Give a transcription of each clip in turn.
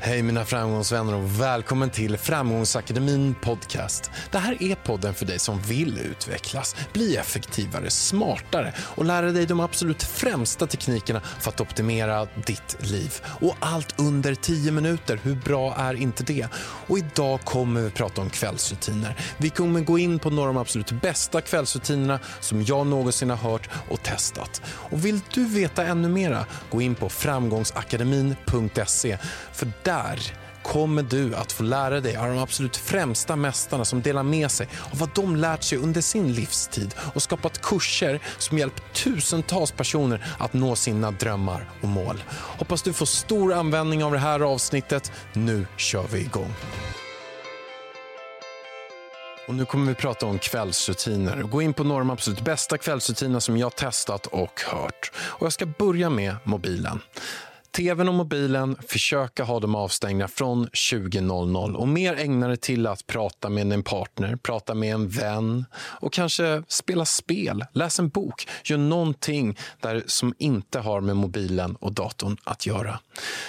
Hej mina framgångsvänner och välkommen till Framgångsakademin podcast. Det här är podden för dig som vill utvecklas, bli effektivare, smartare och lära dig de absolut främsta teknikerna för att optimera ditt liv. Och allt under 10 minuter, hur bra är inte det? Och idag kommer vi prata om kvällsrutiner. Vi kommer gå in på några av de absolut bästa kvällsrutinerna som jag någonsin har hört och testat. Och vill du veta ännu mera, gå in på framgångsakademin.se för där kommer du att få lära dig av de absolut främsta mästarna som delar med sig av vad de lärt sig under sin livstid och skapat kurser som hjälpt tusentals personer att nå sina drömmar och mål. Hoppas du får stor användning av det här avsnittet. Nu kör vi igång. Och nu kommer vi prata om kvällsrutiner gå in på några av de absolut bästa kvällsrutinerna som jag testat och hört. Och jag ska börja med mobilen. TVn och mobilen, försöka ha dem avstängda från 20.00 och mer ägna dig till att prata med en partner, prata med en vän och kanske spela spel, läs en bok, gör någonting där som inte har med mobilen och datorn att göra.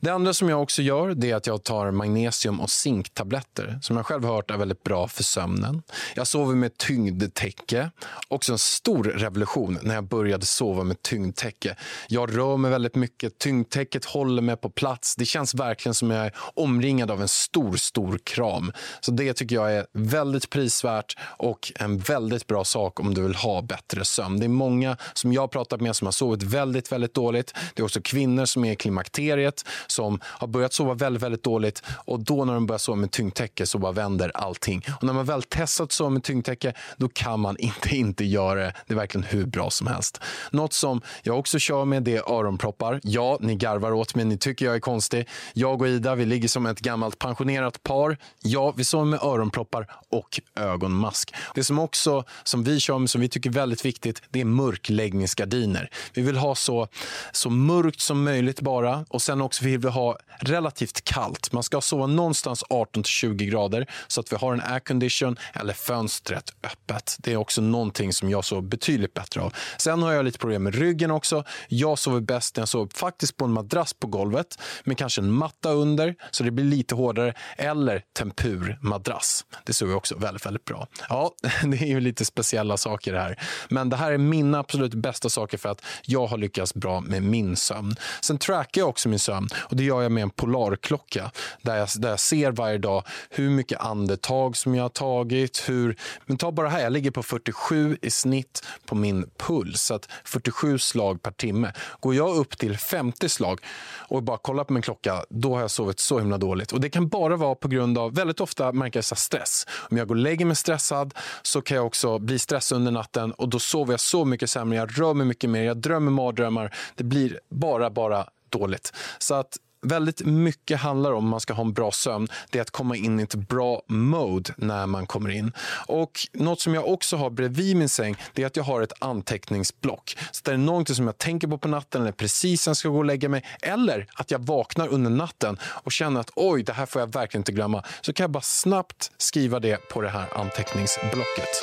Det andra som jag också gör det är att jag tar magnesium och zinktabletter som jag själv har hört är väldigt bra för sömnen. Jag sover med tyngdtäcke, också en stor revolution när jag började sova med tyngdtäcke. Jag rör mig väldigt mycket, tyngdtäcket håller mig på plats. Det känns verkligen som jag är omringad av en stor, stor kram. Så det tycker jag är väldigt prisvärt och en väldigt bra sak om du vill ha bättre sömn. Det är många som jag har pratat med som har sovit väldigt, väldigt dåligt. Det är också kvinnor som är i klimakteriet som har börjat sova väldigt, väldigt dåligt och då när de börjar sova med tyngdtäcke så bara vänder allting. Och när man väl testat att sova med tyngdtäcke då kan man inte inte göra det. Det är verkligen hur bra som helst. Något som jag också kör med det är öronproppar. Ja, ni garvar åt mig, ni tycker jag är konstig. Jag och Ida, vi ligger som ett gammalt pensionerat par. Ja, vi sover med öronproppar och ögonmask. Det som också, som vi kör med, som vi tycker är väldigt viktigt, det är mörkläggningsgardiner. Vi vill ha så, så mörkt som möjligt bara och sen också vill vi ha relativt kallt. Man ska sova någonstans 18 20 grader så att vi har en aircondition eller fönstret öppet. Det är också någonting som jag sover betydligt bättre av. Sen har jag lite problem med ryggen också. Jag sover bäst när jag sover faktiskt på en madrass på golvet med kanske en matta under så det blir lite hårdare eller tempurmadrass. Det sover också väldigt, väldigt bra. Ja, det är ju lite speciella saker det här. Men det här är mina absolut bästa saker för att jag har lyckats bra med min sömn. Sen trackar jag också min sömn och det gör jag med en polarklocka där jag, där jag ser varje dag hur mycket andetag som jag har tagit. Hur, men ta bara här, jag ligger på 47 i snitt på min puls, så att 47 slag per timme. Går jag upp till 50 slag och bara kollar på min klocka, då har jag sovit så himla dåligt. Och Det kan bara vara på grund av, väldigt ofta märker jag så stress. Om jag går och lägger mig stressad så kan jag också bli stressad under natten och då sover jag så mycket sämre, jag rör mig mycket mer, jag drömmer mardrömmar. Det blir bara, bara dåligt. Så att väldigt mycket handlar om, om man ska ha en bra sömn, det är att komma in i ett bra mode när man kommer in. Och Något som jag också har bredvid min säng, det är att jag har ett anteckningsblock. Så det är någonting som jag tänker på på natten eller precis när jag ska gå och lägga mig, eller att jag vaknar under natten och känner att oj, det här får jag verkligen inte glömma. Så kan jag bara snabbt skriva det på det här anteckningsblocket.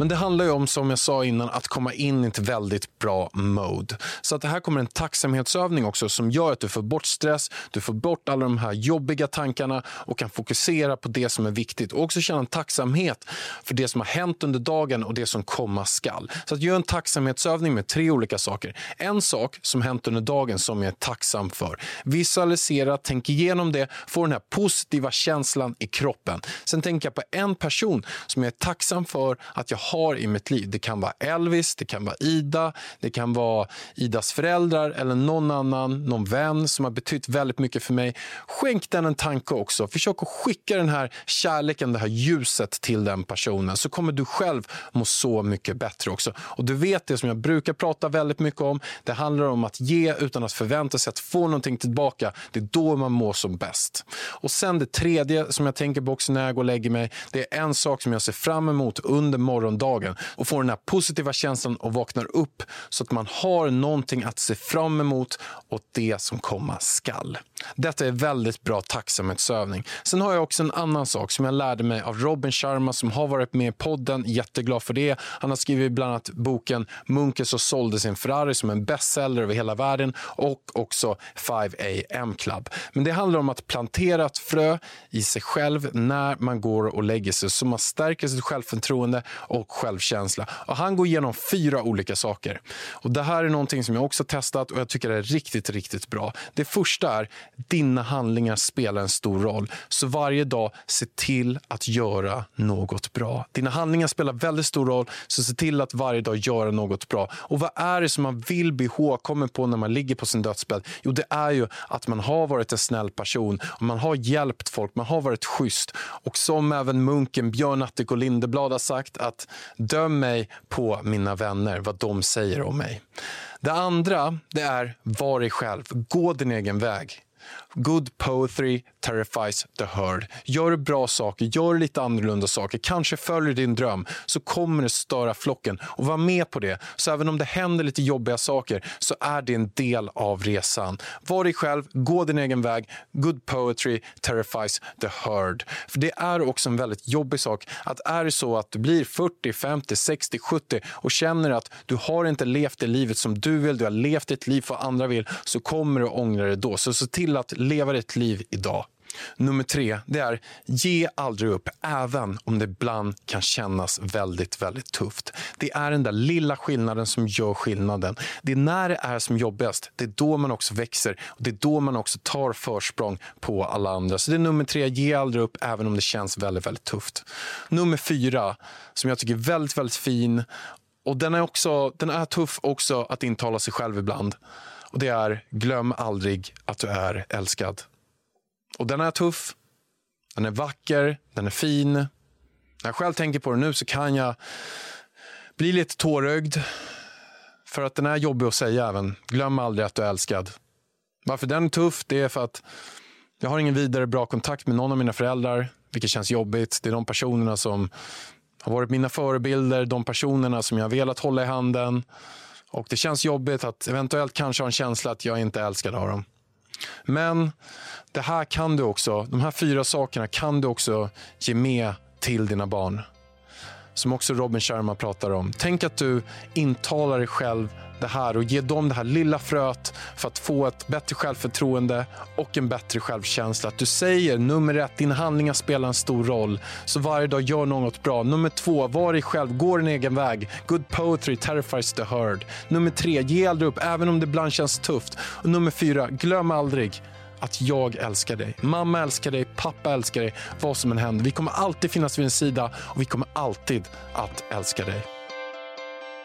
Men det handlar ju om, som jag sa innan, att komma in i ett väldigt bra mode. Så att det här kommer en tacksamhetsövning också som gör att du får bort stress, du får bort alla de här jobbiga tankarna och kan fokusera på det som är viktigt. Och också känna en tacksamhet för det som har hänt under dagen och det som komma skall. Så att gör en tacksamhetsövning med tre olika saker. En sak som hänt under dagen som jag är tacksam för. Visualisera, tänk igenom det, få den här positiva känslan i kroppen. Sen tänker jag på en person som jag är tacksam för att jag har i mitt liv. Det kan vara Elvis, det kan vara Ida, det kan vara Idas föräldrar eller någon annan, någon vän som har betytt väldigt mycket för mig. Skänk den en tanke också. Försök att skicka den här kärleken, det här ljuset till den personen så kommer du själv må så mycket bättre också. Och du vet det som jag brukar prata väldigt mycket om. Det handlar om att ge utan att förvänta sig att få någonting tillbaka. Det är då man mår som bäst. Och sen det tredje som jag tänker på också när jag går och lägger mig. Det är en sak som jag ser fram emot under morgondagen och får den här positiva känslan och vaknar upp så att man har någonting att se fram emot åt det som komma skall. Detta är väldigt bra tacksamhetsövning. Sen har jag också en annan sak som jag lärde mig av Robin Sharma som har varit med i podden. Jätteglad för det. Han har skrivit bland annat boken Munken som sålde sin Ferrari som en bestseller över hela världen och också 5am Club. Men det handlar om att plantera ett frö i sig själv när man går och lägger sig så man stärker sitt självförtroende och och självkänsla. Och han går igenom fyra olika saker. Och Det här är någonting som jag också testat och jag tycker är riktigt, riktigt bra. Det första är dina handlingar spelar en stor roll. Så varje dag, se till att göra något bra. Dina handlingar spelar väldigt stor roll, så se till att varje dag göra något bra. Och vad är det som man vill bli ihågkommen på när man ligger på sin dödsbädd? Jo, det är ju att man har varit en snäll person, och man har hjälpt folk, man har varit schysst. Och som även munken Björn Attic och Lindeblad har sagt, att döm mig på mina vänner, vad de säger om mig. Det andra det är var dig själv, gå din egen väg. Good poetry terrifies the herd. Gör bra saker, gör lite annorlunda saker, kanske följer din dröm så kommer det störa flocken. Och var med på det. Så även om det händer lite jobbiga saker så är det en del av resan. Var dig själv, gå din egen väg. Good poetry terrifies the herd. För det är också en väldigt jobbig sak att är det så att du blir 40, 50, 60, 70 och känner att du har inte levt det livet som du vill, du har levt ett liv för andra vill, så kommer du ångra det då. Så se till till att leva ditt liv idag. Nummer tre, det är ge aldrig upp, även om det ibland kan kännas väldigt, väldigt tufft. Det är den där lilla skillnaden som gör skillnaden. Det är när det är som jobbigast, det är då man också växer och det är då man också tar försprång på alla andra. Så det är nummer tre, ge aldrig upp, även om det känns väldigt, väldigt tufft. Nummer fyra, som jag tycker är väldigt, väldigt fin och den är, också, den är tuff också att intala sig själv ibland. Och det är glöm aldrig att du är älskad. Och den är tuff, den är vacker, den är fin. När jag själv tänker på den nu så kan jag bli lite tårögd. För att den är jobbig att säga även. Glöm aldrig att du är älskad. Varför den är tuff, det är för att jag har ingen vidare bra kontakt med någon av mina föräldrar, vilket känns jobbigt. Det är de personerna som har varit mina förebilder, de personerna som jag har velat hålla i handen. Och det känns jobbigt att eventuellt kanske ha en känsla att jag inte är älskad av dem. Men det här kan du också, de här fyra sakerna kan du också ge med till dina barn. Som också Robin Sharma pratar om. Tänk att du intalar dig själv det här och ge dem det här lilla fröet för att få ett bättre självförtroende och en bättre självkänsla. Att du säger nummer ett, dina handlingar spelar en stor roll. Så varje dag gör något bra. Nummer två, var dig själv, gå din egen väg. Good poetry terrifies the herd. Nummer tre, ge aldrig upp även om det ibland känns tufft. Och nummer fyra, glöm aldrig att jag älskar dig. Mamma älskar dig, pappa älskar dig, vad som än händer. Vi kommer alltid finnas vid din sida och vi kommer alltid att älska dig.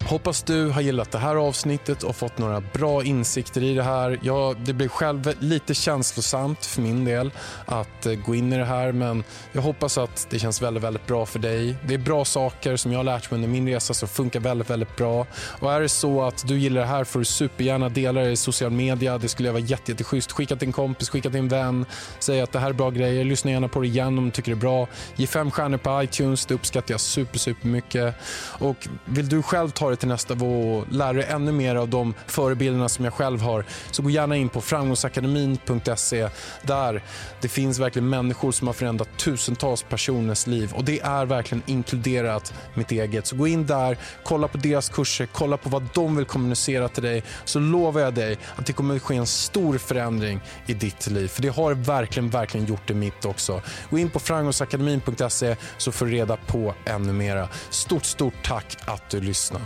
Hoppas du har gillat det här avsnittet och fått några bra insikter i det här. Ja, det blir själv lite känslosamt för min del att eh, gå in i det här men jag hoppas att det känns väldigt, väldigt bra för dig. Det är bra saker som jag har lärt mig under min resa som funkar väldigt, väldigt bra. Och är det så att du gillar det här får du supergärna dela det i social media. Det skulle vara jätte, jätteschysst. Skicka till en kompis, skicka till en vän. Säg att det här är bra grejer. Lyssna gärna på det igen om du tycker det är bra. Ge fem stjärnor på iTunes. Det uppskattar jag super, super mycket. Och vill du själv ta det till nästa nivå och lära dig ännu mer av de förebilderna som jag själv har så gå gärna in på framgångsakademin.se där det finns verkligen människor som har förändrat tusentals personers liv och det är verkligen inkluderat mitt eget. Så gå in där, kolla på deras kurser, kolla på vad de vill kommunicera till dig så lovar jag dig att det kommer att ske en stor förändring i ditt liv. För det har verkligen, verkligen gjort det mitt också. Gå in på framgångsakademin.se så får du reda på ännu mera. Stort, stort tack att du lyssnade.